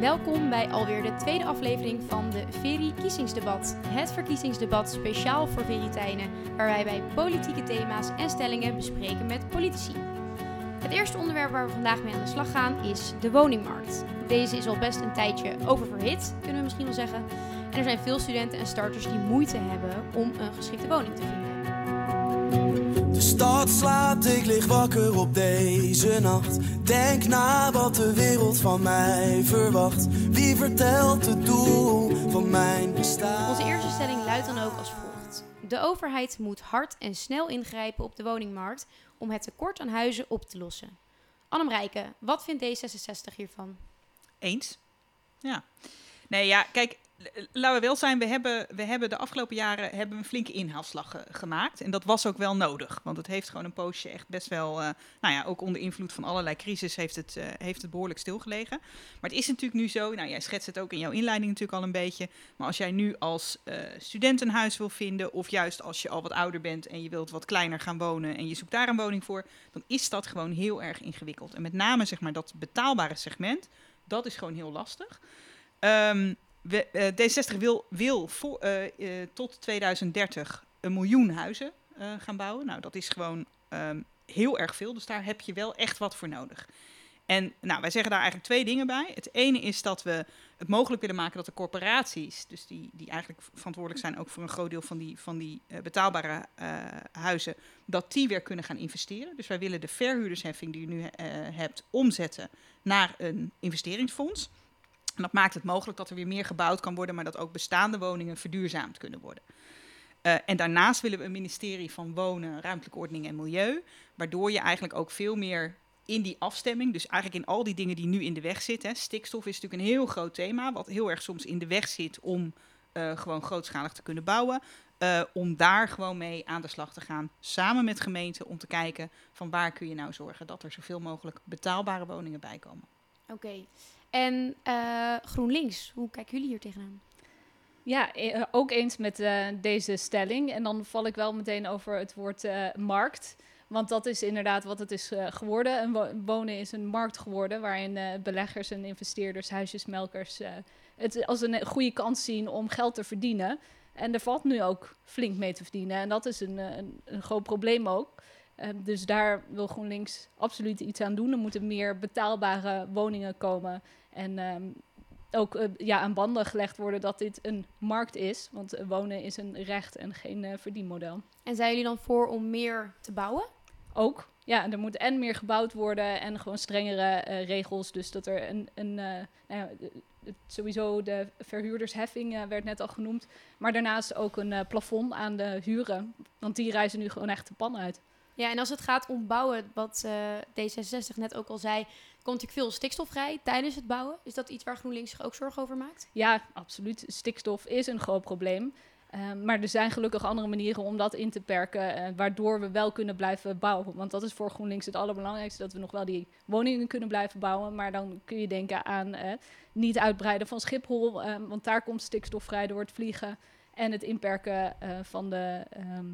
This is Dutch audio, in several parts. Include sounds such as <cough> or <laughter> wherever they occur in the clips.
Welkom bij alweer de tweede aflevering van de Veri Kiezingsdebat. Het verkiezingsdebat speciaal voor Veritijnen, waarbij wij politieke thema's en stellingen bespreken met politici. Het eerste onderwerp waar we vandaag mee aan de slag gaan is de woningmarkt. Deze is al best een tijdje oververhit, kunnen we misschien wel zeggen. En er zijn veel studenten en starters die moeite hebben om een geschikte woning te vinden. De stad slaapt, ik lig wakker op deze nacht. Denk na wat de wereld van mij verwacht. Wie vertelt het doel van mijn bestaan? Onze eerste stelling luidt dan ook als volgt. De overheid moet hard en snel ingrijpen op de woningmarkt om het tekort aan huizen op te lossen. Annem Rijken, wat vindt D66 hiervan? Eens. Ja. Nee, ja, kijk, laten we wel zijn, we hebben, we hebben de afgelopen jaren hebben een flinke inhaalslag eh, gemaakt. En dat was ook wel nodig, want het heeft gewoon een poosje echt best wel, eh, nou ja, ook onder invloed van allerlei crisis heeft het, eh, heeft het behoorlijk stilgelegen. Maar het is natuurlijk nu zo, nou jij schetst het ook in jouw inleiding natuurlijk al een beetje. Maar als jij nu als student een huis wil vinden, of juist als je al wat ouder bent en je wilt wat kleiner gaan wonen en je zoekt daar een woning voor, dan is dat gewoon heel erg ingewikkeld. En met name zeg maar dat betaalbare segment, dat is gewoon heel lastig. Ehm, eh, D60 wil, wil eh, eh, tot 2030 een miljoen huizen gaan bouwen. Nou, dat is gewoon ehm, heel erg veel. Dus daar heb je wel echt wat voor nodig. En nou, wij zeggen daar eigenlijk twee dingen bij. Het ene is dat we het mogelijk willen maken dat de corporaties, dus die, die eigenlijk verantwoordelijk zijn ook voor een groot deel van die, van die betaalbare huizen, dat die weer kunnen gaan investeren. Dus wij willen de verhuurdersheffing die je nu hebt omzetten naar een investeringsfonds. En dat maakt het mogelijk dat er weer meer gebouwd kan worden, maar dat ook bestaande woningen verduurzaamd kunnen worden. Eh, en daarnaast willen we een ministerie van Wonen, Ruimtelijke Ordening en Milieu, waardoor je eigenlijk ook veel meer in die afstemming, dus eigenlijk in al die dingen die nu in de weg zitten. Stikstof is natuurlijk een heel groot thema, wat heel erg soms in de weg zit om eh, gewoon grootschalig te kunnen bouwen. eh, om daar gewoon mee aan de slag te gaan, samen met gemeenten, om te kijken van waar kun je nou zorgen dat er zoveel mogelijk betaalbare woningen bij komen. Oké. En eh, GroenLinks, hoe kijken jullie hier tegenaan? Ja, eh, ook eens met eh, deze stelling. En dan val ik wel meteen over het woord markt. Want dat is inderdaad wat het is geworden. Een wo- wonen is een markt geworden waarin beleggers en investeerders, huisjesmelkers het als een goede kans zien om geld te verdienen. En er valt nu ook flink mee te verdienen. En dat is een, een, groot probleem ook. Dus daar wil GroenLinks absoluut iets aan doen. Er moeten meer betaalbare woningen komen. En ehm, ook eh, ja, aan banden gelegd worden dat dit een markt is. Want eh, wonen is een recht en geen eh, verdienmodel. En zijn jullie dan voor om meer te bouwen? Ook, ja, er moet en meer gebouwd worden en gewoon strengere regels. Dus dat er een, een nou ja, sowieso de verhuurdersheffing werd net al genoemd. Maar daarnaast ook een plafond aan de huren. Want die reizen nu gewoon echt de pan uit. Ja, en als het gaat om bouwen, wat eh, D66 net ook al zei, komt natuurlijk veel stikstof vrij tijdens het bouwen. Is dat iets waar GroenLinks zich ook zorgen over maakt? Ja, absoluut. Stikstof is een groot probleem. Ehm, maar er zijn gelukkig andere manieren om dat in te perken, eh, waardoor we wel kunnen blijven bouwen. Want dat is voor GroenLinks het allerbelangrijkste, dat we nog wel die woningen kunnen blijven bouwen. Maar dan kun je denken aan eh, niet uitbreiden van Schiphol, ehm, want daar komt stikstof vrij door het vliegen. En het inperken van de ehm,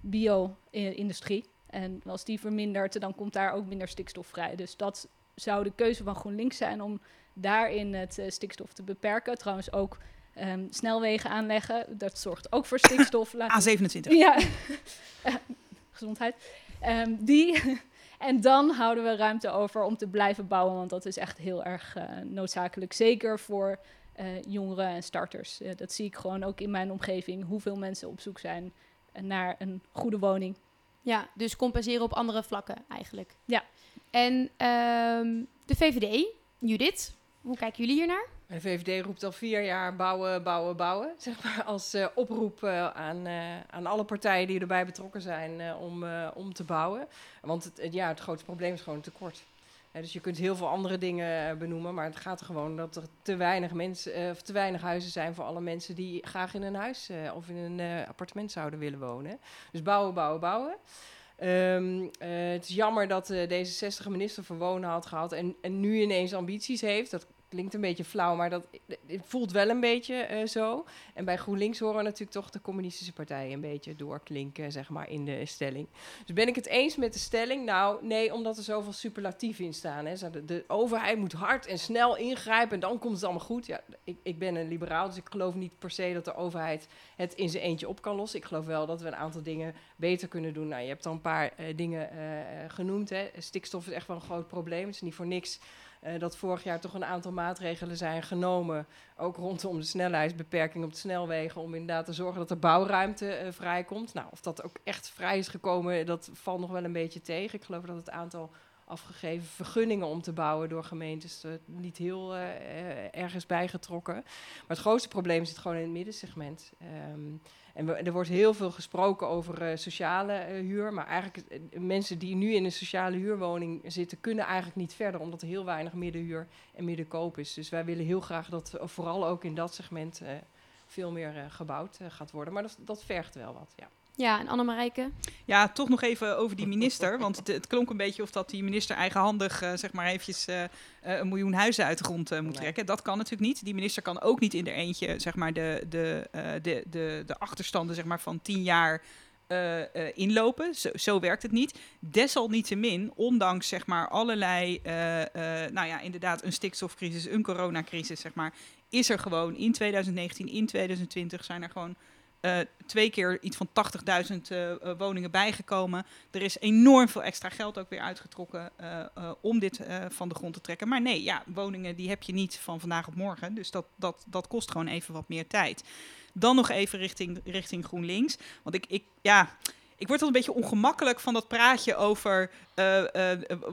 bio-industrie. En als die vermindert, dan komt daar ook minder stikstof vrij. Dus dat zou de keuze van GroenLinks zijn om daarin het eh, stikstof te beperken. Trouwens ook ehm, snelwegen aanleggen. Dat zorgt ook voor stikstof. Laten we- A27. ja, <laughs> Eh, gezondheid. Ehm, die. <laughs> en dan houden we ruimte over om te blijven bouwen, want dat is echt heel erg eh, noodzakelijk. Zeker voor jongeren en starters. Dat zie ik gewoon ook in mijn omgeving, hoeveel mensen op zoek zijn naar een goede woning. Ja, dus compenseren op andere vlakken eigenlijk. Ja. En ehm, de VVD, Judith, hoe kijken jullie hiernaar? De VVD roept al vier jaar bouwen, bouwen, bouwen. <laughs> Zeg maar als eh, oproep eh, aan, eh, aan alle partijen die erbij betrokken zijn eh, om, eh, om te bouwen. Want het, ja, het grootste probleem is gewoon tekort. Dus je kunt heel veel andere dingen eh, benoemen, maar het gaat er gewoon dat er te weinig, mensen, eh, of te weinig huizen zijn voor alle mensen die graag in een huis eh, of in een appartement zouden willen wonen. Dus bouwen, bouwen, bouwen. Ehm, eh, het is jammer dat D66 een minister van Wonen had gehad en, en nu ineens ambities heeft. Dat klinkt een beetje flauw, maar dat het voelt wel een beetje eh, zo. En bij GroenLinks horen we natuurlijk toch de communistische partijen een beetje doorklinken, zeg maar, in de stelling. Dus ben ik het eens met de stelling? Nou, nee, omdat er zoveel superlatieven in staan. Hè. De, de overheid moet hard en snel ingrijpen en dan komt het allemaal goed. Ja, ik, ik ben een liberaal, dus ik geloof niet per se dat de overheid het in zijn eentje op kan lossen. Ik geloof wel dat we een aantal dingen beter kunnen doen. Nou, je hebt al een paar uh, dingen uh, genoemd. Hè. Stikstof is echt wel een groot probleem. Het is niet voor niks uh, dat vorig jaar toch een aantal maatregelen zijn genomen. Ook rondom de snelheidsbeperking op de snelwegen. Om inderdaad te zorgen dat er bouwruimte uh, vrijkomt. Nou, of dat ook echt vrij is gekomen, dat valt nog wel een beetje tegen. Ik geloof dat het aantal afgegeven vergunningen om te bouwen door gemeentes niet heel erg is bijgetrokken. Maar het grootste probleem zit gewoon in het middensegment. Um, en er wordt heel veel gesproken over uh, sociale uh, huur. Maar eigenlijk uh, mensen die nu in een sociale huurwoning zitten, kunnen eigenlijk niet verder. Omdat er heel weinig middenhuur en middenkoop is. Dus wij willen heel graag dat vooral ook in dat segment veel meer gebouwd gaat worden. Maar dat, dat vergt wel wat. Ja. Ja, en Annemarijke? Ja, toch nog even over die minister. Want het, het klonk een beetje of dat die minister eigenhandig, uh, zeg maar, eventjes uh, een miljoen huizen uit de grond uh, moet trekken. Dat kan natuurlijk niet. Die minister kan ook niet in de eentje, zeg maar, de, de, de, de, de achterstanden zeg maar, van tien jaar inlopen. Zo, zo, werkt het niet. Desalniettemin, ondanks zeg maar, allerlei, nou ja, inderdaad, een stikstofcrisis, een coronacrisis, zeg maar, is er gewoon in 2019, in 2020 zijn er gewoon uh, twee keer iets van 80.000 uh, woningen bijgekomen. Er is enorm veel extra geld ook weer uitgetrokken om dit van de grond te trekken. Maar nee, ja, woningen die heb je niet van vandaag op morgen. Dus dat, dat, dat kost gewoon even wat meer tijd. Dan nog even richting, richting GroenLinks. Want ik, ik, ja, ik word al een beetje ongemakkelijk van dat praatje over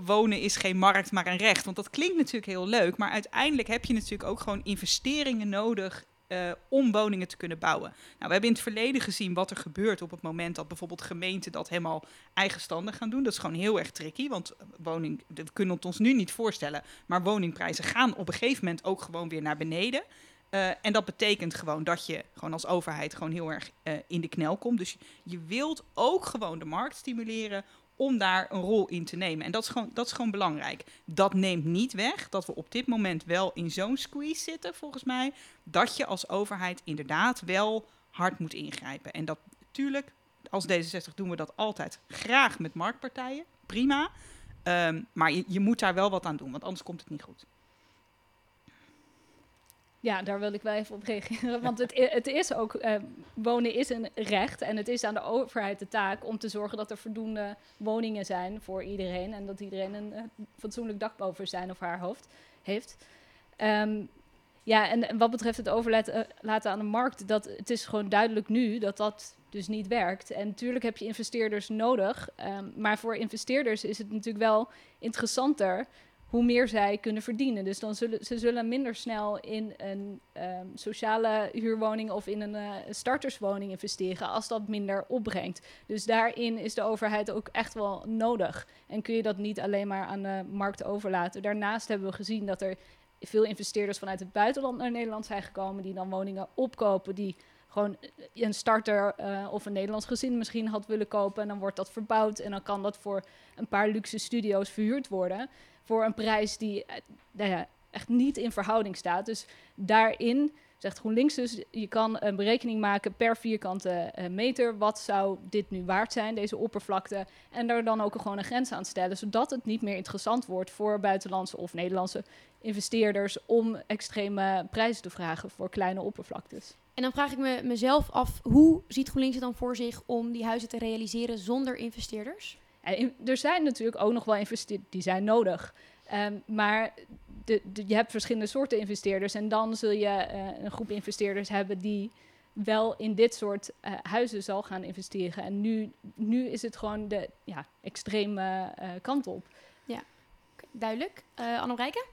wonen is geen markt, maar een recht. Want dat klinkt natuurlijk heel leuk. Maar uiteindelijk heb je natuurlijk ook gewoon investeringen nodig uh, om woningen te kunnen bouwen. Nou, we hebben in het verleden gezien wat er gebeurt op het moment dat bijvoorbeeld gemeenten dat helemaal eigenstandig gaan doen. Dat is gewoon heel erg tricky, want woning, dat kunnen we ons nu niet voorstellen. Maar woningprijzen gaan op een gegeven moment ook gewoon weer naar beneden. Uh, en dat betekent gewoon dat je gewoon als overheid gewoon heel erg in de knel komt. Dus je wilt ook gewoon de markt stimuleren om daar een rol in te nemen. En dat is, gewoon, dat is gewoon belangrijk. Dat neemt niet weg dat we op dit moment wel in zo'n squeeze zitten, volgens mij, dat je als overheid inderdaad wel hard moet ingrijpen. En dat natuurlijk, als D66 doen we dat altijd graag met marktpartijen, prima. Um, maar je, je moet daar wel wat aan doen, want anders komt het niet goed. Ja, daar wil ik wel even op reageren. Want het, het is ook, uh, wonen is een recht. En het is aan de overheid de taak om te zorgen dat er voldoende woningen zijn voor iedereen. En dat iedereen een uh, fatsoenlijk dak boven zijn of haar hoofd heeft. Um, ja, en, wat betreft het overlaten uh, aan de markt, dat, het is gewoon duidelijk nu dat dat dus niet werkt. En natuurlijk heb je investeerders nodig. Um, maar voor investeerders is het natuurlijk wel interessanter hoe meer zij kunnen verdienen. Dus dan zullen ze zullen minder snel in een um, sociale huurwoning of in een uh, starterswoning investeren als dat minder opbrengt. Dus daarin is de overheid ook echt wel nodig. En kun je dat niet alleen maar aan de markt overlaten. Daarnaast hebben we gezien dat er veel investeerders vanuit het buitenland naar Nederland zijn gekomen die dan woningen opkopen die gewoon een starter uh, of een Nederlands gezin misschien had willen kopen. En dan wordt dat verbouwd en dan kan dat voor een paar luxe studio's verhuurd worden voor een prijs die eh, nou echt niet in verhouding staat. Dus daarin zegt GroenLinks dus, je kan een berekening maken per vierkante uh, meter. Wat zou dit nu waard zijn, deze oppervlakte? En daar dan ook gewoon een grens aan stellen, zodat het niet meer interessant wordt voor buitenlandse of Nederlandse investeerders om extreme prijzen te vragen voor kleine oppervlaktes. En dan vraag ik me mezelf af, hoe ziet GroenLinks het dan voor zich om die huizen te realiseren zonder investeerders? Er zijn natuurlijk ook nog wel investeerders die zijn nodig. Um, maar de, je hebt verschillende soorten investeerders. En dan zul je uh, een groep investeerders hebben die wel in dit soort uh, huizen zal gaan investeren. En nu, nu is het gewoon de ja, extreme uh, kant op. Duidelijk. Uh?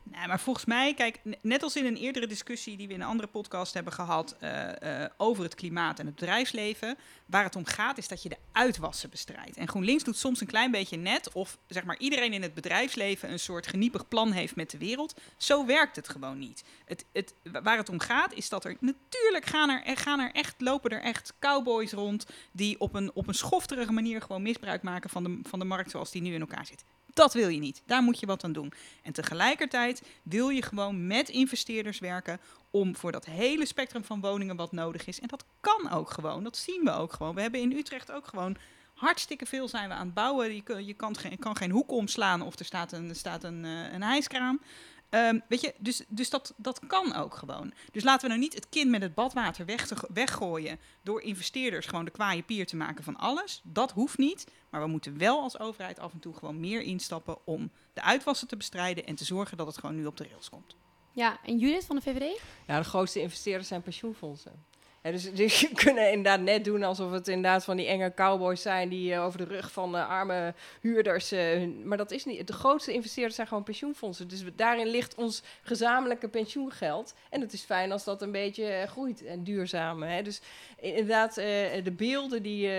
Nee, maar volgens mij, kijk, net als in een eerdere discussie die we in een andere podcast hebben gehad uh, uh, over het klimaat en het bedrijfsleven, waar het om gaat is dat je de uitwassen bestrijdt. En GroenLinks doet soms een klein beetje net of zeg maar iedereen in het bedrijfsleven een soort geniepig plan heeft met de wereld. Zo werkt het gewoon niet. Het, het, waar het om gaat is dat er natuurlijk gaan er, gaan er echt, lopen er echt cowboys rond die op een, op een schofterige manier gewoon misbruik maken van de, van de markt zoals die nu in elkaar zit. Dat wil je niet. Daar moet je wat aan doen. En tegelijkertijd wil je gewoon met investeerders werken om voor dat hele spectrum van woningen wat nodig is. En dat kan ook gewoon. Dat zien we ook gewoon. We hebben in Utrecht ook gewoon hartstikke veel zijn we aan het bouwen. Je, kun- je kan, geen, kan hoek omslaan of er staat een, staat een, eh, een hijskraan. Ehm, weet je, dus, dus dat, dat kan ook gewoon. Dus laten we nou niet het kind met het badwater weg te, weggooien door investeerders gewoon de kwaaie pier te maken van alles. Dat hoeft niet. Maar we moeten wel als overheid af en toe gewoon meer instappen om de uitwassen te bestrijden en te zorgen dat het gewoon nu op de rails komt. Ja, en Judith van de VVD? Ja, de grootste investeerders zijn pensioenfondsen. Dus, je <laughs> kunnen inderdaad net doen alsof het inderdaad van die enge cowboys zijn die eh, over de rug van arme huurders. eh, maar dat is niet. De grootste investeerders zijn gewoon pensioenfondsen. Dus daarin ligt ons gezamenlijke pensioengeld. En het is fijn als dat een beetje eh, groeit en duurzaam. Dus inderdaad, de beelden die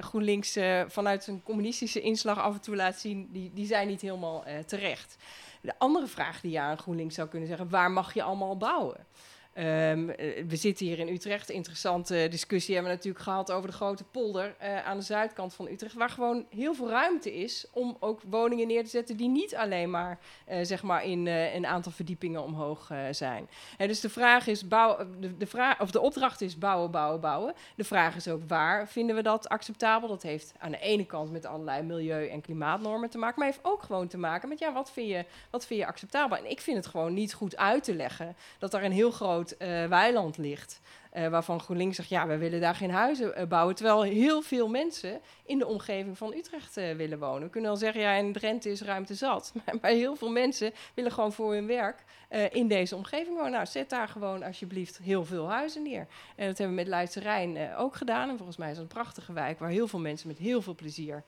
GroenLinks vanuit een communistische inslag af en toe laat zien, die, die zijn niet helemaal terecht. De andere vraag die je aan GroenLinks zou kunnen zeggen, waar mag je allemaal bouwen? Ehm, eh, we zitten hier in Utrecht. Interessante discussie hebben we natuurlijk gehad over de grote polder eh, aan de zuidkant van Utrecht. Waar gewoon heel veel ruimte is om ook woningen neer te zetten die niet alleen maar, eh, zeg maar in een aantal verdiepingen omhoog zijn. Hè, dus de vraag is, bouw, de, de, vraag, of de opdracht is bouwen, bouwen, bouwen. De vraag is ook waar vinden we dat acceptabel? Dat heeft aan de ene kant met allerlei milieu- en klimaatnormen te maken, maar heeft ook gewoon te maken met ja, wat vind je, wat vind je acceptabel? En ik vind het gewoon niet goed uit te leggen dat daar een heel groot eh, weiland ligt. eh, waarvan GroenLinks zegt, ja, we willen daar geen huizen eh, bouwen. Terwijl heel veel mensen in de omgeving van Utrecht willen wonen. We kunnen wel zeggen, ja, in Drenthe is ruimte zat. <laughs> Maar, heel veel mensen willen gewoon voor hun werk in deze omgeving wonen. Nou, zet daar gewoon alsjeblieft heel veel huizen neer. En dat hebben we met Leidse Rijn eh, ook gedaan. En volgens mij is het een prachtige wijk waar heel veel mensen met heel veel plezier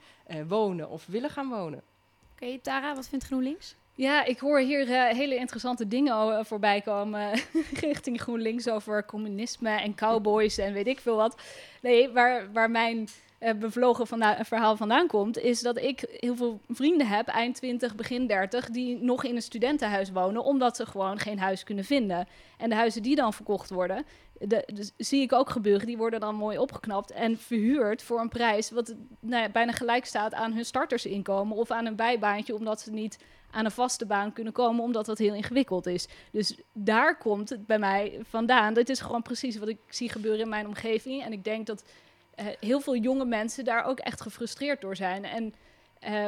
wonen of willen gaan wonen. Oké, Tara, wat vindt GroenLinks? Ja, ik hoor hier eh, hele interessante dingen eh, voorbij komen <laughs> richting GroenLinks over communisme en cowboys en weet ik veel wat. Nee, waar, waar mijn eh, bevlogen verhaal vandaan komt, is dat ik heel veel vrienden heb, eind 20, begin 30, die nog in een studentenhuis wonen, omdat ze gewoon geen huis kunnen vinden. En de huizen die dan verkocht worden, de, dus zie ik ook gebeuren, die worden dan mooi opgeknapt en verhuurd voor een prijs wat nou bijna gelijk staat aan hun startersinkomen of aan een bijbaantje, omdat ze niet aan een vaste baan kunnen komen, omdat dat heel ingewikkeld is. Dus daar komt het bij mij vandaan. Dit is gewoon precies wat ik zie gebeuren in mijn omgeving. En ik denk dat eh, heel veel jonge mensen daar ook echt gefrustreerd door zijn. En eh,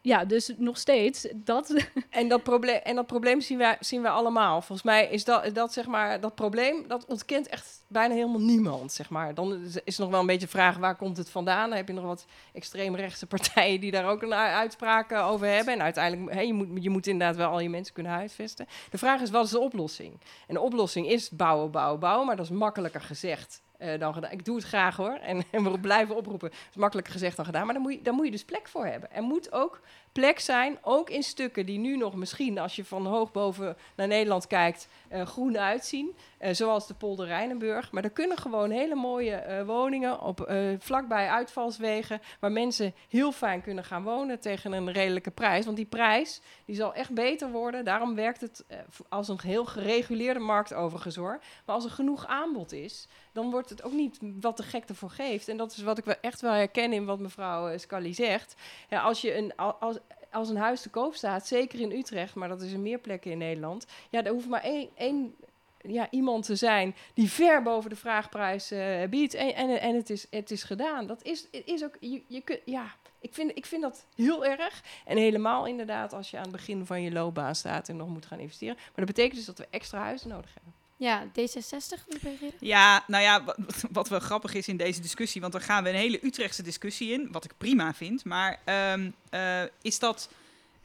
ja, dus nog steeds dat. <laughs> En dat probleem, en dat probleem zien, wij, zien we allemaal. Volgens mij is dat, dat, zeg maar, dat probleem, dat ontkent echt bijna helemaal niemand. Zeg maar. Dan is- is nog wel een beetje de vraag, waar komt het vandaan? Dan heb je nog wat extreemrechtse partijen die daar ook een eh, over hebben. En uiteindelijk, hè, je, moet, je moet inderdaad wel al je mensen kunnen huisvesten. De vraag is, wat is de oplossing? En de oplossing is bouwen, bouwen, bouwen. Maar dat is makkelijker gezegd eh, dan. Ik doe het graag hoor. En, <laughs> en we blijven oproepen. Het is makkelijker gezegd dan gedaan. Maar daar moet, je, daar moet je dus plek voor hebben. Er moet ook plek zijn, ook in stukken die nu nog misschien, als je van hoog boven naar Nederland kijkt, eh, groen uitzien. Eh, zoals de polder Rijnenburg. Maar er kunnen gewoon hele mooie eh, woningen op, vlakbij uitvalswegen, waar mensen heel fijn kunnen gaan wonen tegen een redelijke prijs. Want die prijs die zal echt beter worden. Daarom werkt het als een heel gereguleerde markt overigens hoor. Maar als er genoeg aanbod is, dan wordt het ook niet wat de gek ervoor geeft. En dat is wat ik wel echt wel herken in wat mevrouw Scully zegt. Ja, als, je een, al- als, als een huis te koop staat, zeker in Utrecht, maar dat is in meer plekken in Nederland, ja, er hoeft maar één, één ja, iemand te zijn die ver boven de vraagprijs eh, biedt. En, en, en het, is, het is gedaan. Dat is, is ook, je, je ja, ik vind, ik vind dat heel erg. En helemaal inderdaad als je aan het begin van je loopbaan staat en nog moet gaan investeren. Maar dat betekent dus dat we extra huizen nodig hebben. Ja, D66, wil reageren? Ja, nou ja, wat, <laughs> wat wel grappig is in deze discussie, want dan gaan we een hele Utrechtse discussie in, wat ik prima vind, maar ehm, eh, is dat.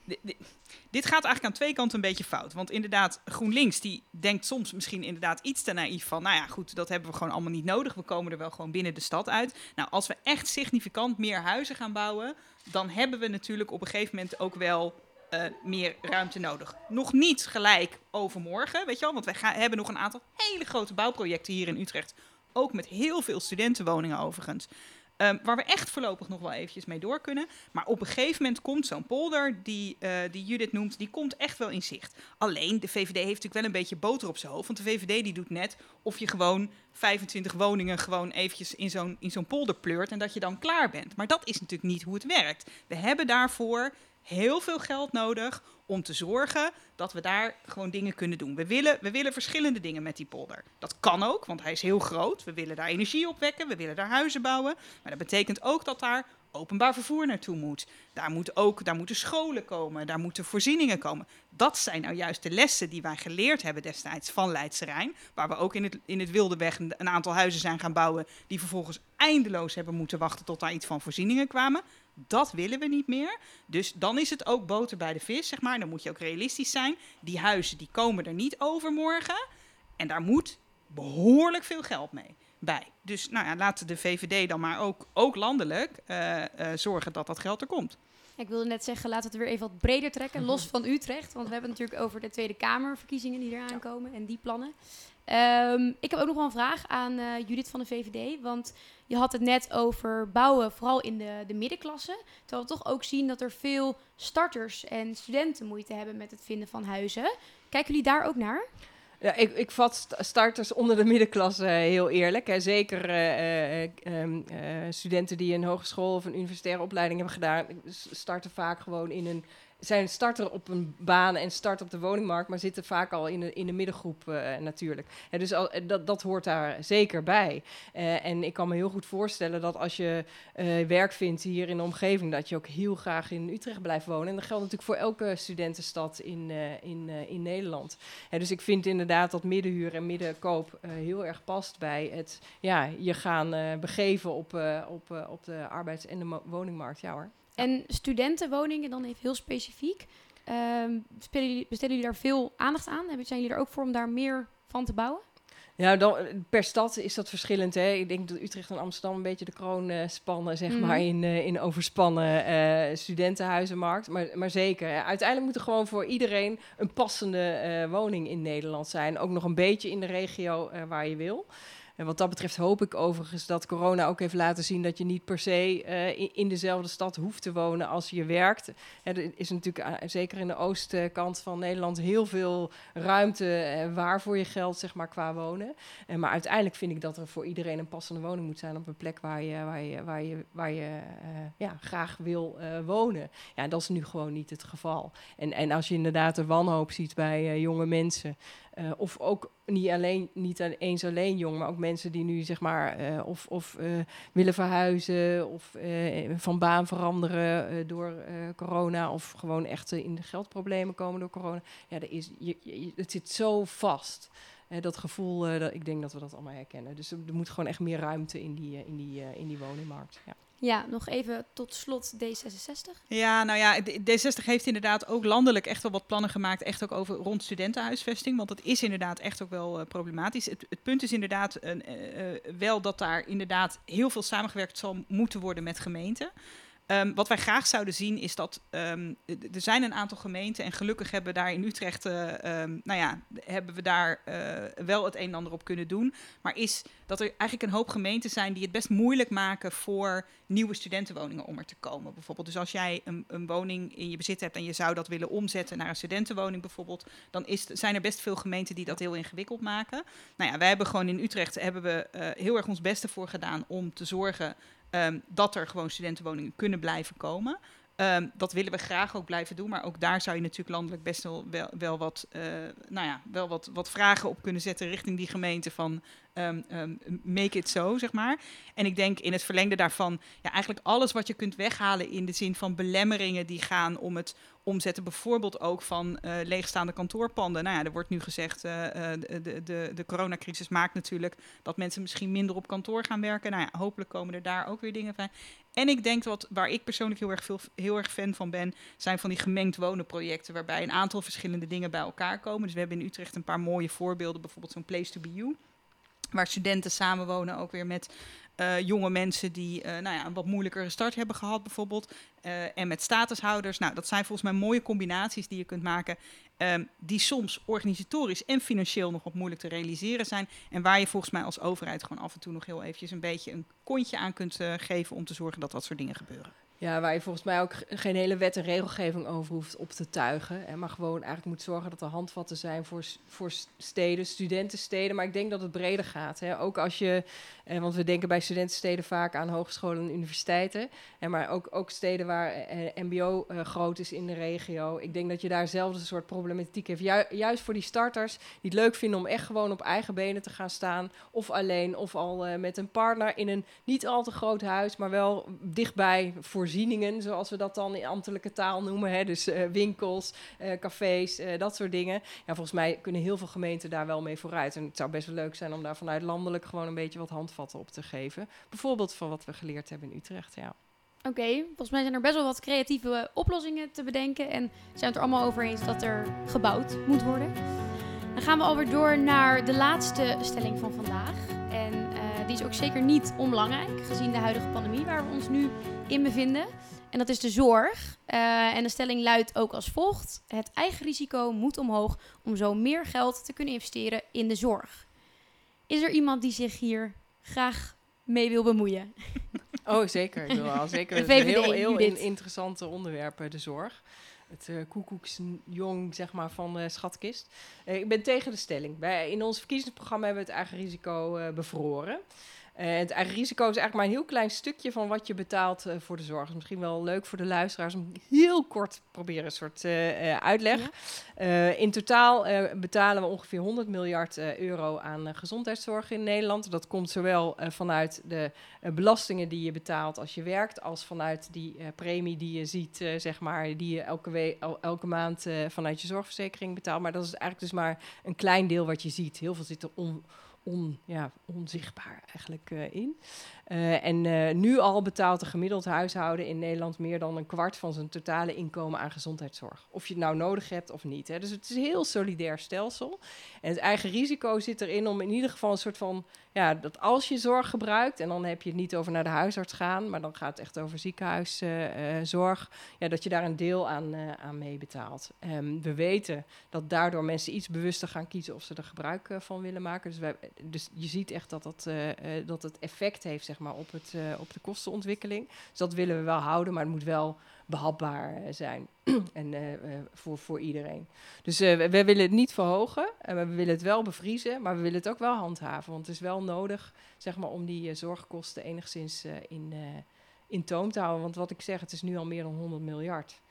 di- di- Dit gaat eigenlijk aan twee kanten een beetje fout. Want inderdaad, GroenLinks die denkt soms misschien inderdaad iets te naïef van... nou ja, goed, dat hebben we gewoon allemaal niet nodig. We komen er wel gewoon binnen de stad uit. Nou, als we echt significant meer huizen gaan bouwen... dan hebben we natuurlijk op een gegeven moment ook wel eh, meer ruimte nodig. Nog niet gelijk overmorgen, weet je wel. Want wij hebben nog een aantal hele grote bouwprojecten hier in Utrecht. Ook met heel veel studentenwoningen overigens. Ehm, waar we echt voorlopig nog wel eventjes mee door kunnen. Maar op een gegeven moment komt zo'n polder, die, eh, die Judith noemt, die komt echt wel in zicht. Alleen, de VVD heeft natuurlijk wel een beetje boter op zijn hoofd. Want de VVD die doet net of je gewoon 25 woningen gewoon eventjes in zo'n, in zo'n polder pleurt en dat je dan klaar bent. Maar dat is natuurlijk niet hoe het werkt. We hebben daarvoor heel veel geld nodig om te zorgen dat we daar gewoon dingen kunnen doen. We willen, we willen verschillende dingen met die polder. Dat kan ook, want hij is heel groot. We willen daar energie opwekken, we willen daar huizen bouwen. Maar dat betekent ook dat daar openbaar vervoer naartoe moet. Daar, moet ook, daar moeten scholen komen, daar moeten voorzieningen komen. Dat zijn nou juist de lessen die wij geleerd hebben destijds van Leidse Rijn. Waar we ook in het, in het Wilde Weg een, een aantal huizen zijn gaan bouwen... die vervolgens eindeloos hebben moeten wachten tot daar iets van voorzieningen kwamen. Dat willen we niet meer. Dus dan is het ook boter bij de vis, zeg maar. Dan moet je ook realistisch zijn. Die huizen die komen er niet overmorgen. En daar moet behoorlijk veel geld mee bij. Dus nou ja, laten de VVD dan maar ook, ook landelijk uh, uh, zorgen dat dat geld er komt. Ik wilde net zeggen, laten we het weer even wat breder trekken, los van Utrecht. Want we hebben het natuurlijk over de Tweede Kamerverkiezingen die eraan komen en die plannen. Um, ik heb ook nog wel een vraag aan uh, Judith van de VVD. Want je had het net over bouwen, vooral in de, de middenklasse. Terwijl we toch ook zien dat er veel starters en studenten moeite hebben met het vinden van huizen. Kijken jullie daar ook naar? Ja, ik, ik vat starters onder de middenklasse heel eerlijk. Hè. Zeker uh, uh, studenten die een hogeschool of een universitaire opleiding hebben gedaan, starten vaak gewoon in een zijn starter op een baan en start op de woningmarkt, maar zitten vaak al in de, in de middengroep uh, natuurlijk. Dus al, dat, dat hoort daar zeker bij. Uh, en ik kan me heel goed voorstellen dat als je werk vindt hier in de omgeving, dat je ook heel graag in Utrecht blijft wonen. En dat geldt natuurlijk voor elke studentenstad in, in, in Nederland. Dus ik vind inderdaad dat middenhuur en middenkoop heel erg past bij het ja, je gaan begeven op, op, op de arbeids- en de woningmarkt. Ja hoor. En studentenwoningen dan even heel specifiek. Um, jullie, besteden jullie daar veel aandacht aan? Zijn jullie er ook voor om daar meer van te bouwen? Ja, dan, per stad is dat verschillend. Hè? Ik denk dat Utrecht en Amsterdam een beetje de kroon uh, spannen, zeg mm. maar, in, uh, in overspannen uh, studentenhuizenmarkt. Maar, maar zeker, hè? uiteindelijk moet er gewoon voor iedereen een passende woning in Nederland zijn. Ook nog een beetje in de regio waar je wil. En wat dat betreft hoop ik overigens dat corona ook heeft laten zien dat je niet per se uh, in, dezelfde stad hoeft te wonen als je werkt. er is natuurlijk uh, zeker in de oostkant van Nederland heel veel ruimte uh, waar voor je geld, zeg maar, qua wonen. maar uiteindelijk vind ik dat er voor iedereen een passende woning moet zijn op een plek waar je, waar je, waar je, waar je ja, graag wil wonen. Ja, dat is nu gewoon niet het geval. En, en als je inderdaad de wanhoop ziet bij jonge mensen. Uh, of ook niet, alleen, niet eens alleen jong, maar ook mensen die nu zeg maar uh, of, of uh, willen verhuizen of van baan veranderen door corona of gewoon echt in de geldproblemen komen door corona. Ja, er is, je, het zit zo vast. dat gevoel, dat, ik denk dat we dat allemaal herkennen. Dus er, er moet gewoon echt meer ruimte in die, in die, in die woningmarkt. Ja. Ja, nog even tot slot D66. Ja, nou ja, D66 heeft inderdaad ook landelijk echt wel wat plannen gemaakt, echt ook over rond studentenhuisvesting, want dat is inderdaad echt ook wel uh, problematisch. Het, punt is inderdaad uh, uh, wel dat daar inderdaad heel veel samengewerkt zal moeten worden met gemeenten. Um, wat wij graag zouden zien is dat um, er zijn een aantal gemeenten en gelukkig hebben we daar in Utrecht, uh, um, nou ja, hebben we daar uh, wel het een en ander op kunnen doen. Maar is dat er eigenlijk een hoop gemeenten zijn die het best moeilijk maken voor nieuwe studentenwoningen om er te komen. Bijvoorbeeld, dus als jij een, een woning in je bezit hebt en je zou dat willen omzetten naar een studentenwoning bijvoorbeeld, dan is, zijn er best veel gemeenten die dat heel ingewikkeld maken. Nou ja, wij hebben gewoon in Utrecht hebben we uh, heel erg ons beste voor gedaan om te zorgen um, dat er gewoon studentenwoningen kunnen blijven komen. Um, dat willen we graag ook blijven doen, maar ook daar zou je natuurlijk landelijk best wel, wel, wat, uh, nou ja, wel wat, wat vragen op kunnen zetten richting die gemeente van um, um, make it so, zeg maar. En ik denk in het verlengde daarvan, ja, eigenlijk alles wat je kunt weghalen in de zin van belemmeringen die gaan om het omzetten, bijvoorbeeld ook van uh, leegstaande kantoorpanden. Nou ja, er wordt nu gezegd, uh, de, de, de coronacrisis maakt natuurlijk dat mensen misschien minder op kantoor gaan werken. Nou ja, hopelijk komen er daar ook weer dingen van. En ik denk dat waar ik persoonlijk heel erg, veel, heel erg fan van ben, zijn van die gemengd wonen projecten, waarbij een aantal verschillende dingen bij elkaar komen. Dus we hebben in Utrecht een paar mooie voorbeelden, bijvoorbeeld zo'n Place to Be You waar studenten samenwonen, ook weer met uh, jonge mensen die uh, nou ja, een wat moeilijkere start hebben gehad, bijvoorbeeld. Uh, en met statushouders. Nou, dat zijn volgens mij mooie combinaties die je kunt maken. Um, die soms organisatorisch en financieel nog wat moeilijk te realiseren zijn. En waar je volgens mij als overheid gewoon af en toe nog heel eventjes een beetje een kontje aan kunt geven om te zorgen dat dat soort dingen gebeuren. Ja, waar je volgens mij ook geen hele wet en regelgeving over hoeft op te tuigen. Hè, maar gewoon eigenlijk moet zorgen dat er handvatten zijn voor, voor steden, studentensteden. Maar ik denk dat het breder gaat. Hè. Ook als je, eh, want we denken bij studentensteden vaak aan hogescholen en universiteiten. Hè, maar ook, ook steden waar eh, MBO eh, groot is in de regio. Ik denk dat je daar zelfs een soort problematiek hebt. juist voor die starters die het leuk vinden om echt gewoon op eigen benen te gaan staan. Of alleen, of al eh, met een partner in een niet al te groot huis, maar wel dichtbij voor voorzieningen, zoals we dat dan in ambtelijke taal noemen. Hè? Dus uh, winkels, uh, cafés, uh, dat soort dingen. Ja, volgens mij kunnen heel veel gemeenten daar wel mee vooruit. En het zou best wel leuk zijn om daar vanuit landelijk gewoon een beetje wat handvatten op te geven. Bijvoorbeeld van wat we geleerd hebben in Utrecht. Ja. Oké, volgens mij zijn er best wel wat creatieve oplossingen te bedenken. En zijn we het er allemaal over eens dat er gebouwd moet worden. Dan gaan we alweer door naar de laatste stelling van vandaag. En die is ook zeker niet onbelangrijk, gezien de huidige pandemie waar we ons nu in bevinden. En dat is de zorg. Uh, en de stelling luidt ook als volgt: Het eigen risico moet omhoog om zo meer geld te kunnen investeren in de zorg. Is er iemand die zich hier graag mee wil bemoeien? Oh, zeker. Ik wil wel zeker. <laughs> Het een heel, heel interessant onderwerp, de zorg. Het uh, koekoeksjong, zeg maar, van de schatkist. Uh, ik ben tegen de stelling. In ons verkiezingsprogramma hebben we het eigen risico bevroren. Uh, het eigen risico is eigenlijk maar een heel klein stukje van wat je betaalt uh, voor de zorg. Is misschien wel leuk voor de luisteraars om heel kort proberen een soort uh, uitleg. in totaal betalen we ongeveer 100 miljard euro aan gezondheidszorg in Nederland. Dat komt zowel vanuit de belastingen die je betaalt als je werkt, als vanuit die premie die je ziet, zeg maar, die je elke, elke maand vanuit je zorgverzekering betaalt. Maar dat is eigenlijk dus maar een klein deel wat je ziet. Heel veel zit er om on, ja, onzichtbaar eigenlijk uh, in. Uh, en uh, nu al betaalt een gemiddeld huishouden in Nederland meer dan een kwart van zijn totale inkomen aan gezondheidszorg. Of je het nou nodig hebt of niet. Hè. Dus het is een heel solidair stelsel. En het eigen risico zit erin om in ieder geval een soort van ja, dat als je zorg gebruikt, en dan heb je het niet over naar de huisarts gaan, maar dan gaat het echt over ziekenhuiszorg, ja, dat je daar een deel aan, aan meebetaalt. Um, we weten dat daardoor mensen iets bewuster gaan kiezen of ze er gebruik van willen maken. Dus, wij, dus je ziet echt dat, dat, dat het effect heeft zeg maar, op, het, op de kostenontwikkeling. Dus dat willen we wel houden, maar het moet wel behapbaar zijn. <clears throat> en voor, voor iedereen. Dus we, we, willen het niet verhogen. En we willen het wel bevriezen, maar we willen het ook wel handhaven. Want het is wel nodig zeg maar, om die zorgkosten enigszins in, in toom te houden. Want wat ik zeg, het is nu al meer dan 100 miljard.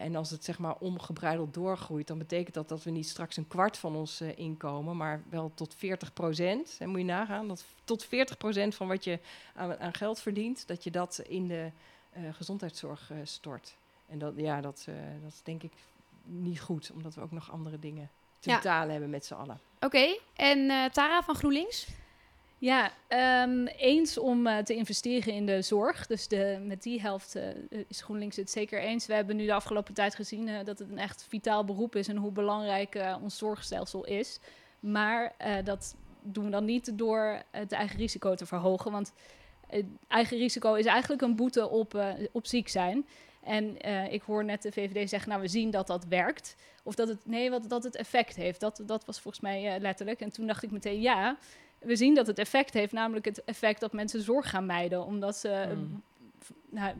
En als het zeg maar ongebreideld doorgroeit, dan betekent dat dat we niet straks een kwart van ons inkomen, maar wel tot 40 procent. En moet je nagaan dat tot 40 procent van wat je aan, aan geld verdient, dat je dat in de gezondheidszorg stort. En dat, ja, dat, dat is denk ik niet goed, omdat we ook nog andere dingen te betalen hebben met z'n allen. Oké, en Tara van GroenLinks? Ja, um, eens om uh, te investeren in de zorg. Dus de, met die helft is GroenLinks het zeker eens. We hebben nu de afgelopen tijd gezien dat het een echt vitaal beroep is en hoe belangrijk ons zorgstelsel is. Maar dat doen we dan niet door het eigen risico te verhogen. Want het eigen risico is eigenlijk een boete op, op ziek zijn. En ik hoor net de VVD zeggen, nou we zien dat dat werkt. Of dat het, nee, wat, dat het effect heeft. Dat, dat was volgens mij letterlijk. En toen dacht ik meteen, ja, we zien dat het effect heeft. Namelijk het effect dat mensen zorg gaan mijden. Omdat ze, mm. nou,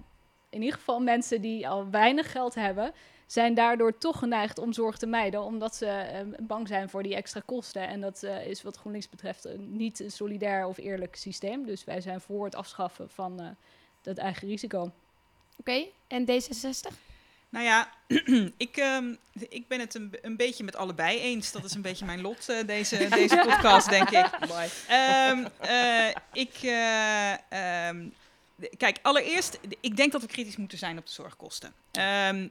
in ieder geval mensen die al weinig geld hebben, zijn daardoor toch geneigd om zorg te mijden. Omdat ze uh, bang zijn voor die extra kosten. En dat is wat GroenLinks betreft niet een solidair of eerlijk systeem. Dus wij zijn voor het afschaffen van dat eigen risico. Oké, en D66? Nou ja, <clears throat> ik, um, ik ben het een, een, beetje met allebei eens. Dat is een beetje mijn lot, uh, deze, <laughs> deze podcast, denk ik. Um, uh, ik uh, um, Kijk, allereerst, ik denk dat we kritisch moeten zijn op de zorgkosten. Um,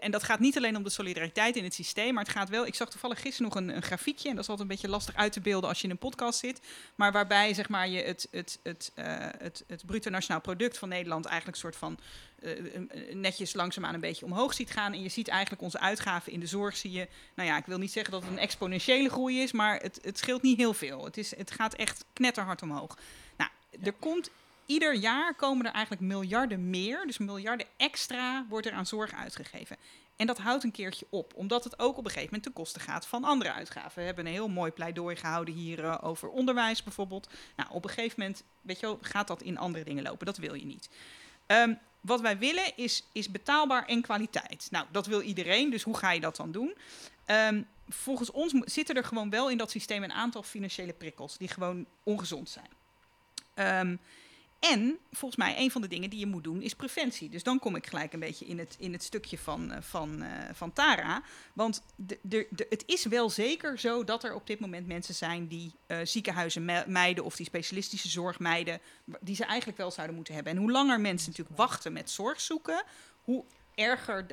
en dat gaat niet alleen om de solidariteit in het systeem, maar het gaat wel. Ik zag toevallig gisteren nog een, een grafiekje, en dat is altijd een beetje lastig uit te beelden als je in een podcast zit. Maar waarbij zeg maar, je het, het, het, uh, het, het bruto nationaal product van Nederland eigenlijk een soort van uh, netjes langzaamaan een beetje omhoog ziet gaan. En je ziet eigenlijk onze uitgaven in de zorg, zie je. Nou ja, ik wil niet zeggen dat het een exponentiële groei is, maar het, het scheelt niet heel veel. Het, is, het gaat echt knetterhard omhoog. Nou, er komt ieder jaar komen er eigenlijk miljarden meer, dus miljarden extra wordt er aan zorg uitgegeven. En dat houdt een keertje op, omdat het ook op een gegeven moment ten koste gaat van andere uitgaven. We hebben een heel mooi pleidooi gehouden hier uh, over onderwijs bijvoorbeeld. Nou, op een gegeven moment weet je gaat dat in andere dingen lopen. Dat wil je niet. Um, wat wij willen is, is betaalbaar en kwaliteit. Nou, dat wil iedereen, dus hoe ga je dat dan doen? Ehm, volgens ons zitten er gewoon wel in dat systeem een aantal financiële prikkels die gewoon ongezond zijn. Um, en volgens mij, een van de dingen die je moet doen is preventie. Dus dan kom ik gelijk een beetje in het, in het stukje van, eh, van, uh, van Tara. Want de, het is wel zeker zo dat er op dit moment mensen zijn die uh, ziekenhuizen mijden of die specialistische zorg mijden, die ze eigenlijk wel zouden moeten hebben. En hoe langer mensen natuurlijk wachten met zorg zoeken, hoe erger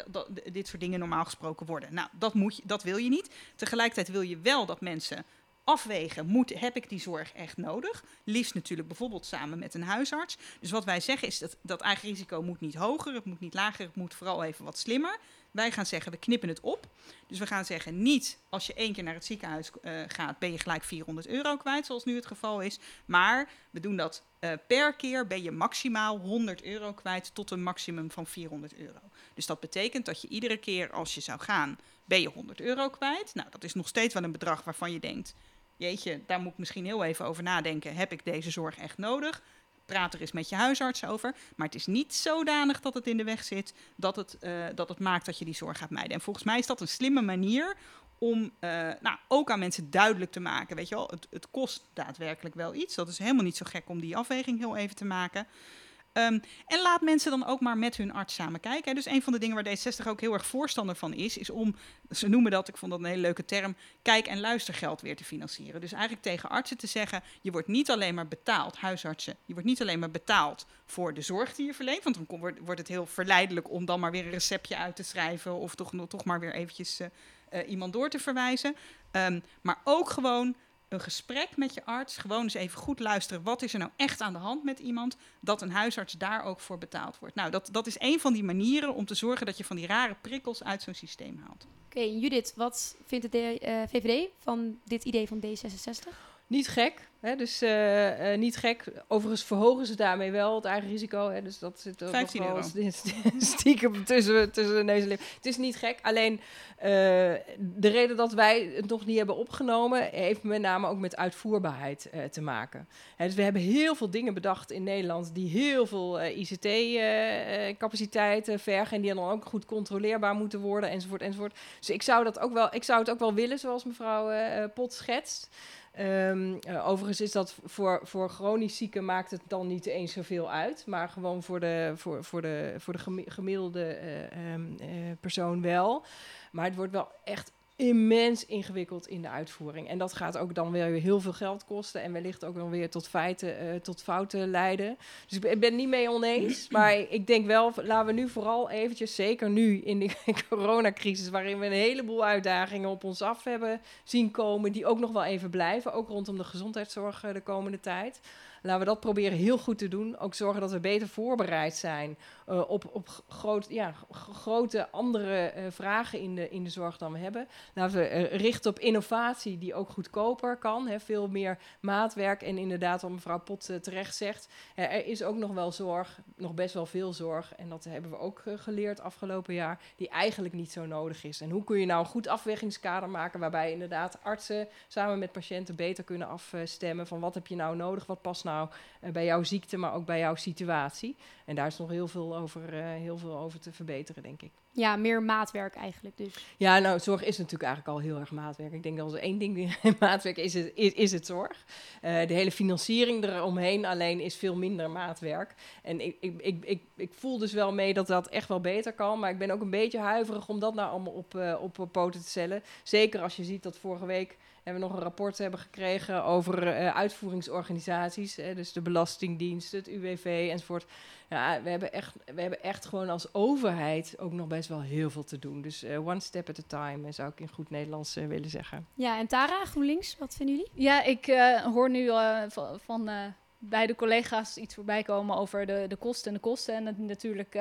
dit soort dingen normaal gesproken worden. Nou, dat, moet je, dat wil je niet. Tegelijkertijd wil je wel dat mensen afwegen, moet, heb ik die zorg echt nodig? Liefst natuurlijk bijvoorbeeld samen met een huisarts. Dus wat wij zeggen is dat dat eigen risico moet niet hoger, het moet niet lager, het moet vooral even wat slimmer. Wij gaan zeggen, we knippen het op. Dus we gaan zeggen, niet als je één keer naar het ziekenhuis uh, gaat, ben je gelijk 400 euro kwijt, zoals nu het geval is. Maar we doen dat uh, per keer, ben je maximaal 100 euro kwijt tot een maximum van 400 euro. Dus dat betekent dat je iedere keer als je zou gaan, ben je 100 euro kwijt. Nou, dat is nog steeds wel een bedrag waarvan je denkt, jeetje, daar moet ik misschien heel even over nadenken. Heb ik deze zorg echt nodig? Praat er eens met je huisarts over. Maar het is niet zodanig dat het in de weg zit dat het, uh, dat het maakt dat je die zorg gaat mijden. En volgens mij is dat een slimme manier om uh, nou, ook aan mensen duidelijk te maken. Weet je wel, het, het kost daadwerkelijk wel iets. Dat is helemaal niet zo gek om die afweging heel even te maken. Um, en laat mensen dan ook maar met hun arts samen kijken. Dus een van de dingen waar D60 ook heel erg voorstander van is, is om, ze noemen dat, ik vond dat een hele leuke term, kijk- en luistergeld weer te financieren. Dus eigenlijk tegen artsen te zeggen, je wordt niet alleen maar betaald, huisartsen, je wordt niet alleen maar betaald voor de zorg die je verleent, want dan wordt het heel verleidelijk om dan maar weer een receptje uit te schrijven of toch, toch maar weer eventjes uh, uh, iemand door te verwijzen. Um, maar ook gewoon een gesprek met je arts. Gewoon eens even goed luisteren. Wat is er nou echt aan de hand met iemand? Dat een huisarts daar ook voor betaald wordt. Nou, dat, dat is een van die manieren om te zorgen dat je van die rare prikkels uit zo'n systeem haalt. Oké, Judith, wat vindt de VVD van dit idee van D66? Niet gek. Hè, dus uh, uh, niet gek. Overigens verhogen ze daarmee wel het eigen risico. Hè, dus dat zit ook 15 wel euro. stiekem <laughs> tussen, tussen de neus en lip. Het is niet gek. Alleen uh, de reden dat wij het nog niet hebben opgenomen... heeft met name ook met uitvoerbaarheid te maken. Hè, dus we hebben heel veel dingen bedacht in Nederland... die heel veel ICT-capaciteiten vergen... en die dan ook goed controleerbaar moeten worden, enzovoort, enzovoort. Dus ik zou, dat ook wel, ik zou het ook wel willen, zoals mevrouw Pot schetst... Um, uh, overigens is dat voor, voor chronisch zieken maakt het dan niet eens zoveel uit. Maar gewoon voor de, voor, voor de, voor de gemiddelde uh, um, uh, persoon wel. Maar het wordt wel echt immens ingewikkeld in de uitvoering. En dat gaat ook dan weer heel veel geld kosten en wellicht ook dan weer tot feiten, uh, tot fouten leiden. Dus ik ben, ik niet mee oneens, <clears throat> maar ik denk wel, laten we nu vooral eventjes, zeker nu in de <laughs> coronacrisis, waarin we een heleboel uitdagingen op ons af hebben zien komen, die ook nog wel even blijven, ook rondom de gezondheidszorg de komende tijd. Laten we dat proberen heel goed te doen. Ook zorgen dat we beter voorbereid zijn uh, op, op groot, ja, grote andere uh, vragen in de, in de zorg dan we hebben. Laten we uh, richten op innovatie die ook goedkoper kan. Hè, veel meer maatwerk. En inderdaad, wat mevrouw Pot terecht zegt, er is ook nog wel zorg, nog best wel veel zorg. En dat hebben we ook geleerd afgelopen jaar, die eigenlijk niet zo nodig is. En hoe kun je nou een goed afwegingskader maken waarbij inderdaad artsen samen met patiënten beter kunnen afstemmen van wat heb je nou nodig, wat past nou bij jouw ziekte, maar ook bij jouw situatie. En daar is nog heel veel over, uh, heel veel over te verbeteren, denk ik. Ja, meer maatwerk eigenlijk dus. Ja, nou, zorg is natuurlijk eigenlijk al heel erg maatwerk. Ik denk dat als één ding <laughs> maatwerk is, het, is, is het zorg. Uh, de hele financiering eromheen alleen is veel minder maatwerk. En ik, ik, ik, ik, voel dus wel mee dat dat echt wel beter kan. Maar ik ben ook een beetje huiverig om dat nou allemaal op, uh, op poten te stellen. Zeker als je ziet dat vorige week hebben we nog een rapport hebben gekregen over uh, uitvoeringsorganisaties. Dus de Belastingdienst, het UWV enzovoort. Ja, we hebben, echt, we hebben echt gewoon als overheid ook nog best wel heel veel te doen. Dus uh, one step at a time, zou ik in goed Nederlands uh, willen zeggen. Ja, en Tara, GroenLinks, wat vinden jullie? Ja, ik uh, hoor nu van, van beide collega's iets voorbij komen over de, de kosten en de kosten. En het natuurlijk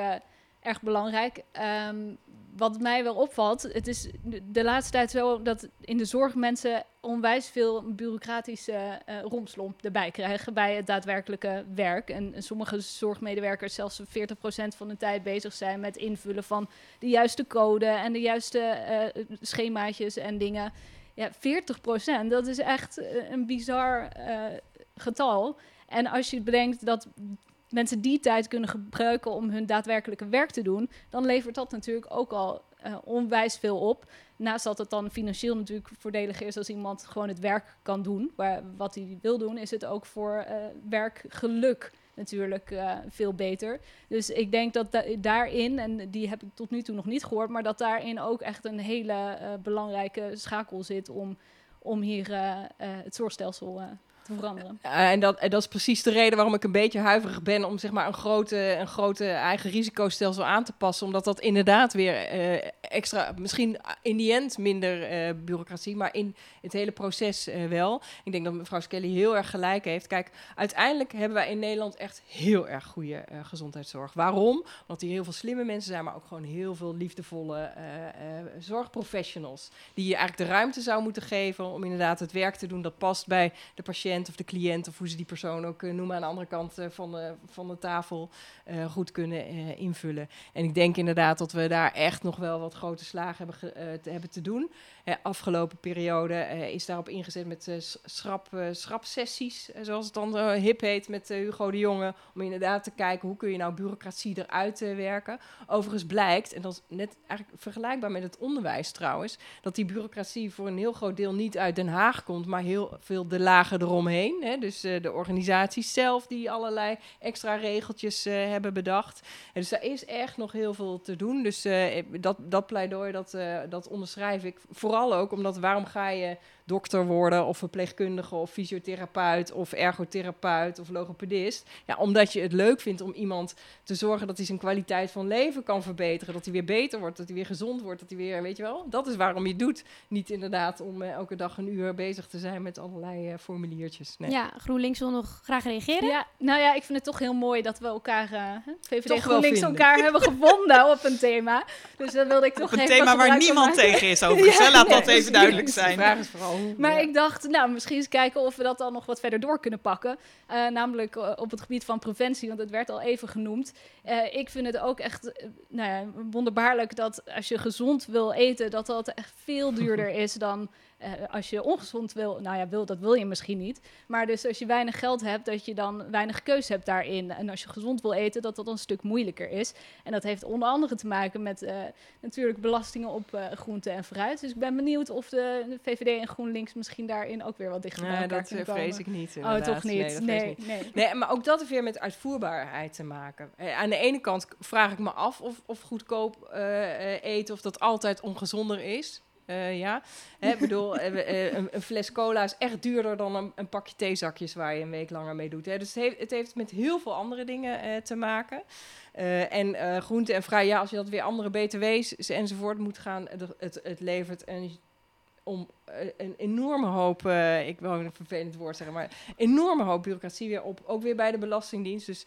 erg belangrijk. Um, wat mij wel opvalt, het is de laatste tijd zo dat in de zorg mensen onwijs veel bureaucratische uh, romslomp erbij krijgen bij het daadwerkelijke werk. En, sommige zorgmedewerkers zelfs 40% van de tijd bezig zijn met invullen van de juiste code en de juiste uh, schemaatjes en dingen. Ja, 40%, dat is echt een bizar getal. En als je bedenkt dat mensen die tijd kunnen gebruiken om hun daadwerkelijke werk te doen, dan levert dat natuurlijk ook al uh, onwijs veel op. Naast dat het dan financieel natuurlijk voordelig is als iemand gewoon het werk kan doen, waar, wat hij wil doen, is het ook voor uh, werkgeluk natuurlijk uh, veel beter. Dus ik denk dat da daarin, en die heb ik tot nu toe nog niet gehoord, maar dat daarin ook echt een hele belangrijke schakel zit om, om hier het zorgstelsel veranderen. en, dat, dat is precies de reden waarom ik een beetje huiverig ben om zeg maar een grote, een grote eigen risicostelsel aan te passen. Omdat dat inderdaad weer uh, extra, misschien in die end minder uh, bureaucratie, maar in het hele proces uh, wel. Ik denk dat mevrouw Skelly heel erg gelijk heeft. Kijk, uiteindelijk hebben wij in Nederland echt heel erg goede gezondheidszorg. Waarom? Omdat hier heel veel slimme mensen zijn, maar ook gewoon heel veel liefdevolle zorgprofessionals. Die je eigenlijk de ruimte zou moeten geven om inderdaad het werk te doen dat past bij de patiënt of de cliënt, of hoe ze die persoon ook uh, noemen, aan de andere kant uh, van, de, van de tafel uh, goed kunnen invullen. En ik denk inderdaad dat we daar echt nog wel wat grote slagen hebben, te, hebben te doen. Afgelopen periode is daarop ingezet met schrap, schrapsessies, zoals het dan hip heet, met Hugo de Jonge, om inderdaad te kijken hoe kun je nou bureaucratie eruit werken. Overigens blijkt, en dat is net eigenlijk vergelijkbaar met het onderwijs trouwens, dat die bureaucratie voor een heel groot deel niet uit Den Haag komt, maar heel veel de lagen eromheen omheen. Hè? Dus de organisaties zelf die allerlei extra regeltjes hebben bedacht. Dus daar is echt nog heel veel te doen. Dus dat, dat pleidooi, dat, dat onderschrijf ik. Vooral ook omdat waarom ga je dokter worden of verpleegkundige of fysiotherapeut of ergotherapeut of logopedist. Ja, omdat je het leuk vindt om iemand te zorgen dat hij zijn kwaliteit van leven kan verbeteren, dat hij weer beter wordt, dat hij weer gezond wordt, dat hij weer, weet je wel, dat is waarom je het doet. Niet inderdaad om uh, elke dag een uur bezig te zijn met allerlei uh, formuliertjes. Nee. Ja, GroenLinks wil nog graag reageren. Ja, nou ja, ik vind het toch heel mooi dat we elkaar, uh, VVD toch GroenLinks elkaar hebben gevonden op een thema. Dus dat wilde ik toch op een thema waar niemand tegen is <laughs> overigens. ja, Laat nee, dat even duidelijk zijn. De vraag is vooral maar ik dacht, nou, misschien eens kijken of we dat dan nog wat verder door kunnen pakken. Uh, namelijk uh, op het gebied van preventie, want het werd al even genoemd. Uh, ik vind het ook echt nou ja, wonderbaarlijk dat als je gezond wil eten, dat dat echt veel <laughs> duurder is dan uh, als je ongezond wil, nou ja, wil, dat wil je misschien niet. Maar dus als je weinig geld hebt, dat je dan weinig keus hebt daarin. En als je gezond wil eten, dat dat een stuk moeilijker is. En dat heeft onder andere te maken met uh, natuurlijk belastingen op uh, groente en fruit. Dus ik ben benieuwd of de, VVD en GroenLinks misschien daarin ook weer wat dichter bij nee, elkaar dat kunnen vrees ik niet. Oh, toch niet? Nee, nee, nee. nee, maar ook dat heeft weer met uitvoerbaarheid te maken. aan de ene kant vraag ik me af of, of goedkoop eten, of dat altijd ongezonder is. Uh, ja, ik bedoel, uh, een, een, fles cola is echt duurder dan een, pakje theezakjes waar je een week langer mee doet. Hè. Dus het heeft, het heeft met heel veel andere dingen te maken. en groente en vrij, ja, als je dat weer andere btw's enzovoort moet gaan, het, het levert een om een enorme hoop, uh, ik wil een vervelend woord zeggen, maar enorme hoop bureaucratie weer op, ook weer bij de Belastingdienst. Dus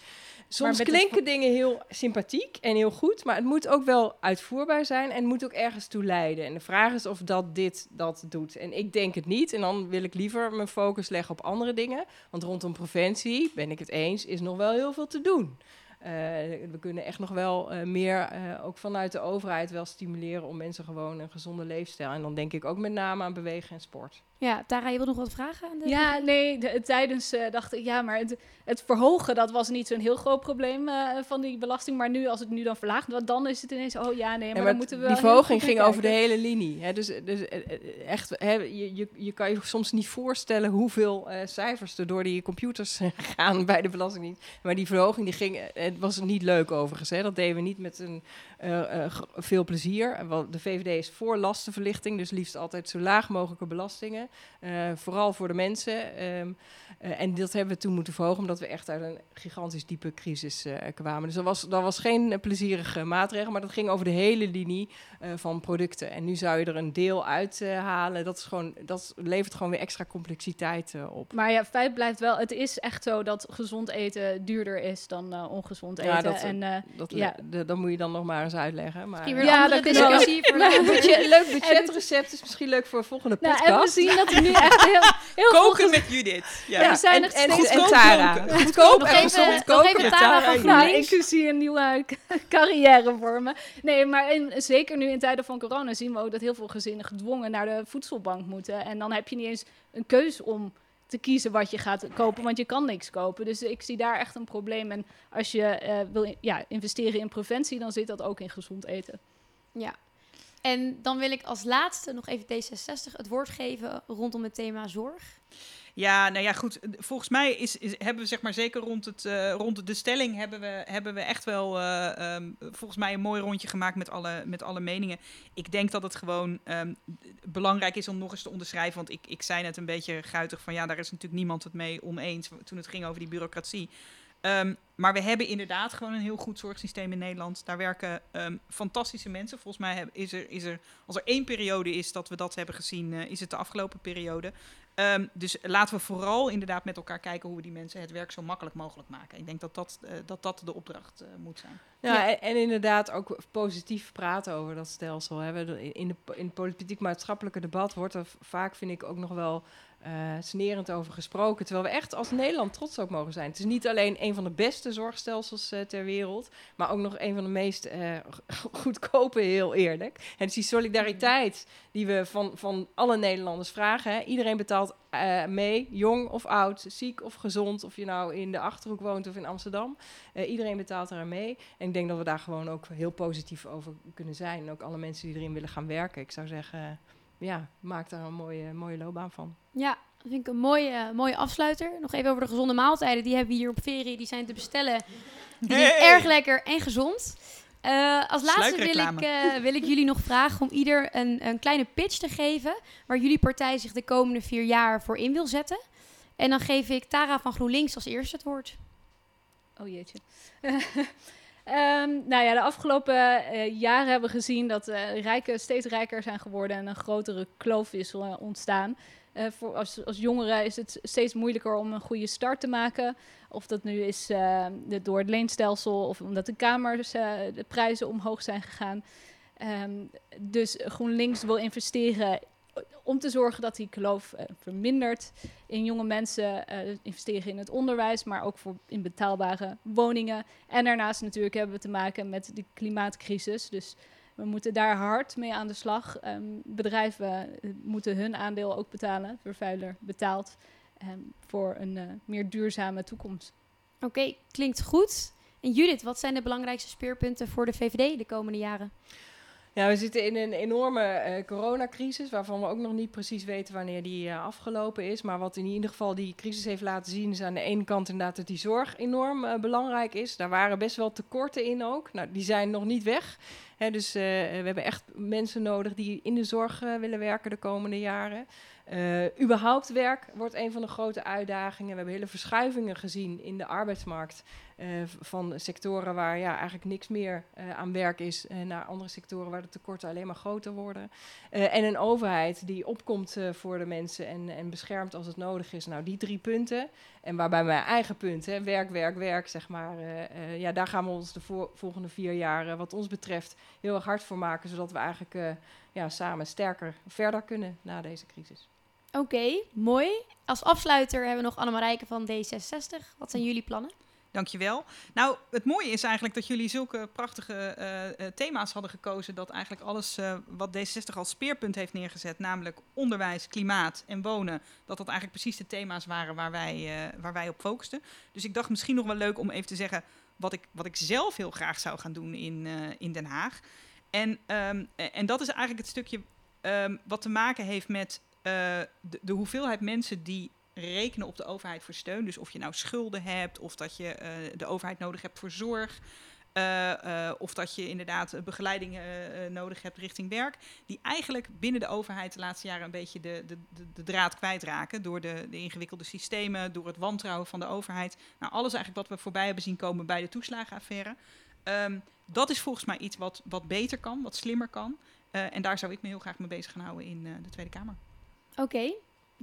soms klinken dingen heel sympathiek en heel goed, maar het moet ook wel uitvoerbaar zijn en moet ook ergens toe leiden. En de vraag is of dat dit dat doet. En ik denk het niet en dan wil ik liever mijn focus leggen op andere dingen, want rondom preventie, ben ik het eens, is nog wel heel veel te doen. Uh, we kunnen echt nog wel uh, meer, uh, ook vanuit de overheid, wel stimuleren om mensen gewoon een gezonde leefstijl. En dan denk ik ook met name aan bewegen en sport. Ja, Tara, je wil nog wat vragen? Aan de ja, nee, de, tijdens dacht ik, ja, maar het, het, verhogen, dat was niet zo'n heel groot probleem van die belasting. Maar nu, als het nu dan verlaagt, dan is het ineens, oh ja, nee, maar, ja, maar dan moeten we Die verhoging ging over de hele linie. Hè, dus dus echt, hè, je, je, je kan je soms niet voorstellen hoeveel cijfers er door die computers <laughs> gaan bij de Belastingdienst. Maar die verhoging, die ging het was niet leuk overigens. Hè. Dat deden we niet met een, uh, uh, veel plezier. Want de VVD is voor lastenverlichting, dus liefst altijd zo laag mogelijke belastingen. Uh, vooral voor de mensen. Um, en dat hebben we toen moeten verhogen, omdat we echt uit een gigantisch diepe crisis kwamen. Dus dat was, dat was geen plezierige maatregel, maar dat ging over de hele linie van producten. En nu zou je er een deel uithalen. dat, is gewoon, dat levert gewoon weer extra complexiteit op. Maar ja, feit blijft wel, het is echt zo dat gezond eten duurder is dan ongezond eten. Ja, dat, en, uh, dat, ja. dan moet je dan nog maar eens uitleggen. Maar, ja, dat is discussie <laughs> leuk, budget, leuk budgetrecept is misschien leuk voor een volgende podcast. Nou, en we zien dat nu echt heel, heel Koken met Judith. Ja. we zijn en, en, en, en Tara. Goedkoop en gezond koken met Tara. Nou, ik zie een nieuwe carrière voor me. Nee, maar in, zeker nu in tijden van corona zien we ook dat heel veel gezinnen gedwongen naar de voedselbank moeten. En dan heb je niet eens een keus om te kiezen wat je gaat kopen, want je kan niks kopen. Dus ik zie daar echt een probleem. En als je eh, wil in- ja, investeren in preventie, dan zit dat ook in gezond eten. Ja. En dan wil ik als laatste nog even D66 het woord geven rondom het thema zorg. Ja, nou ja, goed. Volgens mij is, is, hebben we zeg maar zeker rond, het, eh, rond de stelling hebben we, hebben we echt wel eh, ehm, volgens mij een mooi rondje gemaakt met alle, met alle meningen. Ik denk dat het gewoon ehm, belangrijk is om nog eens te onderschrijven. Want ik, ik zei net een beetje guitig van ja, daar is natuurlijk niemand het mee oneens toen het ging over die bureaucratie. Ehm, maar we hebben inderdaad gewoon een heel goed zorgsysteem in Nederland. Daar werken ehm, fantastische mensen. Volgens mij heb- is er, is er, als er één periode is dat we dat hebben gezien, eh, is het de afgelopen periode. Ehm, dus laten we vooral inderdaad met elkaar kijken hoe we die mensen het werk zo makkelijk mogelijk maken. Ik denk dat dat, eh, dat, dat de opdracht eh, moet zijn. Ja, Ja. En, en inderdaad ook positief praten over dat stelsel. Hè. We- In, de, in het politiek-maatschappelijke debat wordt er vaak, vind ik, ook nog wel eh, snerend over gesproken. Terwijl we echt als Nederland trots op mogen zijn. Het is niet alleen een van de beste zorgstelsels eh, ter wereld, maar ook nog een van de meest eh, go- goedkope, heel eerlijk. En dus die solidariteit die we van, van alle Nederlanders vragen. Hè. Iedereen betaalt mee, jong of oud, ziek of gezond, of je nou in de Achterhoek woont of in Amsterdam. Iedereen betaalt eraan mee. En ik denk dat we daar gewoon ook heel positief over kunnen zijn. En ook alle mensen die erin willen gaan werken. Ik zou zeggen, ja, maak daar een mooie, mooie loopbaan van. Ja, dat vind ik een mooie, mooie afsluiter. Nog even over de gezonde maaltijden. Die hebben we hier op Ferie. Die zijn te bestellen. Die zijn Hey! erg lekker en gezond. Eh, als laatste wil ik, eh, wil ik jullie nog vragen om ieder een, een kleine pitch te geven... waar jullie partij zich de komende vier jaar voor in wil zetten. En dan geef ik Tara van GroenLinks als eerste het woord. Oh jeetje. <laughs> Ehm, nou ja, de afgelopen eh, jaren hebben we gezien dat eh rijken steeds rijker zijn geworden en een grotere kloof is eh, ontstaan. Voor als, als jongeren is het steeds moeilijker om een goede start te maken. Of dat nu is door het leenstelsel of omdat de kamers de prijzen omhoog zijn gegaan. Ehm, dus GroenLinks wil investeren om te zorgen dat die kloof eh, vermindert in jonge mensen, eh, investeren in het onderwijs, maar ook voor in betaalbare woningen. En daarnaast natuurlijk hebben we te maken met de klimaatcrisis. Dus we moeten daar hard mee aan de slag. Ehm, bedrijven eh, moeten hun aandeel ook betalen, vervuiler betaalt, ehm, voor een meer duurzame toekomst. Oké, klinkt goed. En Judith, wat zijn de belangrijkste speerpunten voor de VVD de komende jaren? Ja, we zitten in een enorme eh, coronacrisis, waarvan we ook nog niet precies weten wanneer die eh, afgelopen is. Maar wat in ieder geval die crisis heeft laten zien, is aan de ene kant inderdaad dat die zorg enorm eh, belangrijk is. Daar waren best wel tekorten in ook. Nou, die zijn nog niet weg. Hè, dus we hebben echt mensen nodig die in de zorg willen werken de komende jaren. Überhaupt werk wordt een van de grote uitdagingen. We hebben hele verschuivingen gezien in de arbeidsmarkt. Eh, van sectoren waar ja, eigenlijk niks meer eh, aan werk is, eh, naar andere sectoren waar de tekorten alleen maar groter worden. En een overheid die opkomt voor de mensen en, en beschermt als het nodig is. Nou, die drie punten. En waarbij mijn eigen punt, hè, werk, werk, werk, zeg maar. ja, daar gaan we ons de volgende vier jaar, wat ons betreft, heel erg hard voor maken. Zodat we eigenlijk ja, samen sterker verder kunnen na deze crisis. Oké, mooi. Als afsluiter hebben we nog Annemarijke van D66. Wat zijn jullie plannen? Dankjewel. Nou, het mooie is eigenlijk dat jullie zulke prachtige eh, eh, thema's hadden gekozen. Dat eigenlijk alles eh, wat D66 als speerpunt heeft neergezet, namelijk onderwijs, klimaat en wonen, dat dat eigenlijk precies de thema's waren waar wij, waar wij op focusten. Dus ik dacht misschien nog wel leuk om even te zeggen wat ik, wat ik zelf heel graag zou gaan doen in, in Den Haag. En, ehm, eh, en dat is eigenlijk het stukje ehm, wat te maken heeft met de, de hoeveelheid mensen die rekenen op de overheid voor steun. Dus of je nou schulden hebt, of dat je eh, de overheid nodig hebt voor zorg. eh, eh, of dat je inderdaad begeleiding nodig hebt richting werk. Die eigenlijk binnen de overheid de laatste jaren een beetje de, de, de, draad kwijtraken. Door de, de ingewikkelde systemen, door het wantrouwen van de overheid. Nou, alles eigenlijk wat we voorbij hebben zien komen bij de toeslagenaffaire. Ehm, dat is volgens mij iets wat, wat beter kan, wat slimmer kan. En daar zou ik me heel graag mee bezig gaan houden in de Tweede Kamer. Oké,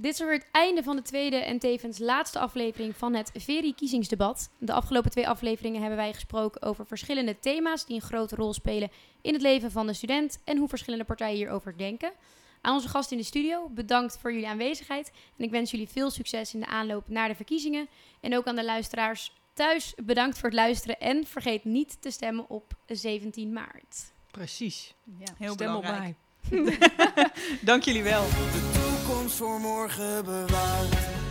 dit is weer het einde van de tweede en tevens laatste aflevering van het Veri-kiezingsdebat. De afgelopen twee afleveringen hebben wij gesproken over verschillende thema's die een grote rol spelen in het leven van de student en hoe verschillende partijen hierover denken. Aan onze gast in de studio, bedankt voor jullie aanwezigheid en ik wens jullie veel succes in de aanloop naar de verkiezingen. En ook aan de luisteraars thuis, bedankt voor het luisteren en vergeet niet te stemmen op 17 maart. Precies. Ja. Heel Stem op belangrijk. mij. <laughs> <laughs> Dank jullie wel. Toekomst voor morgen bewaard.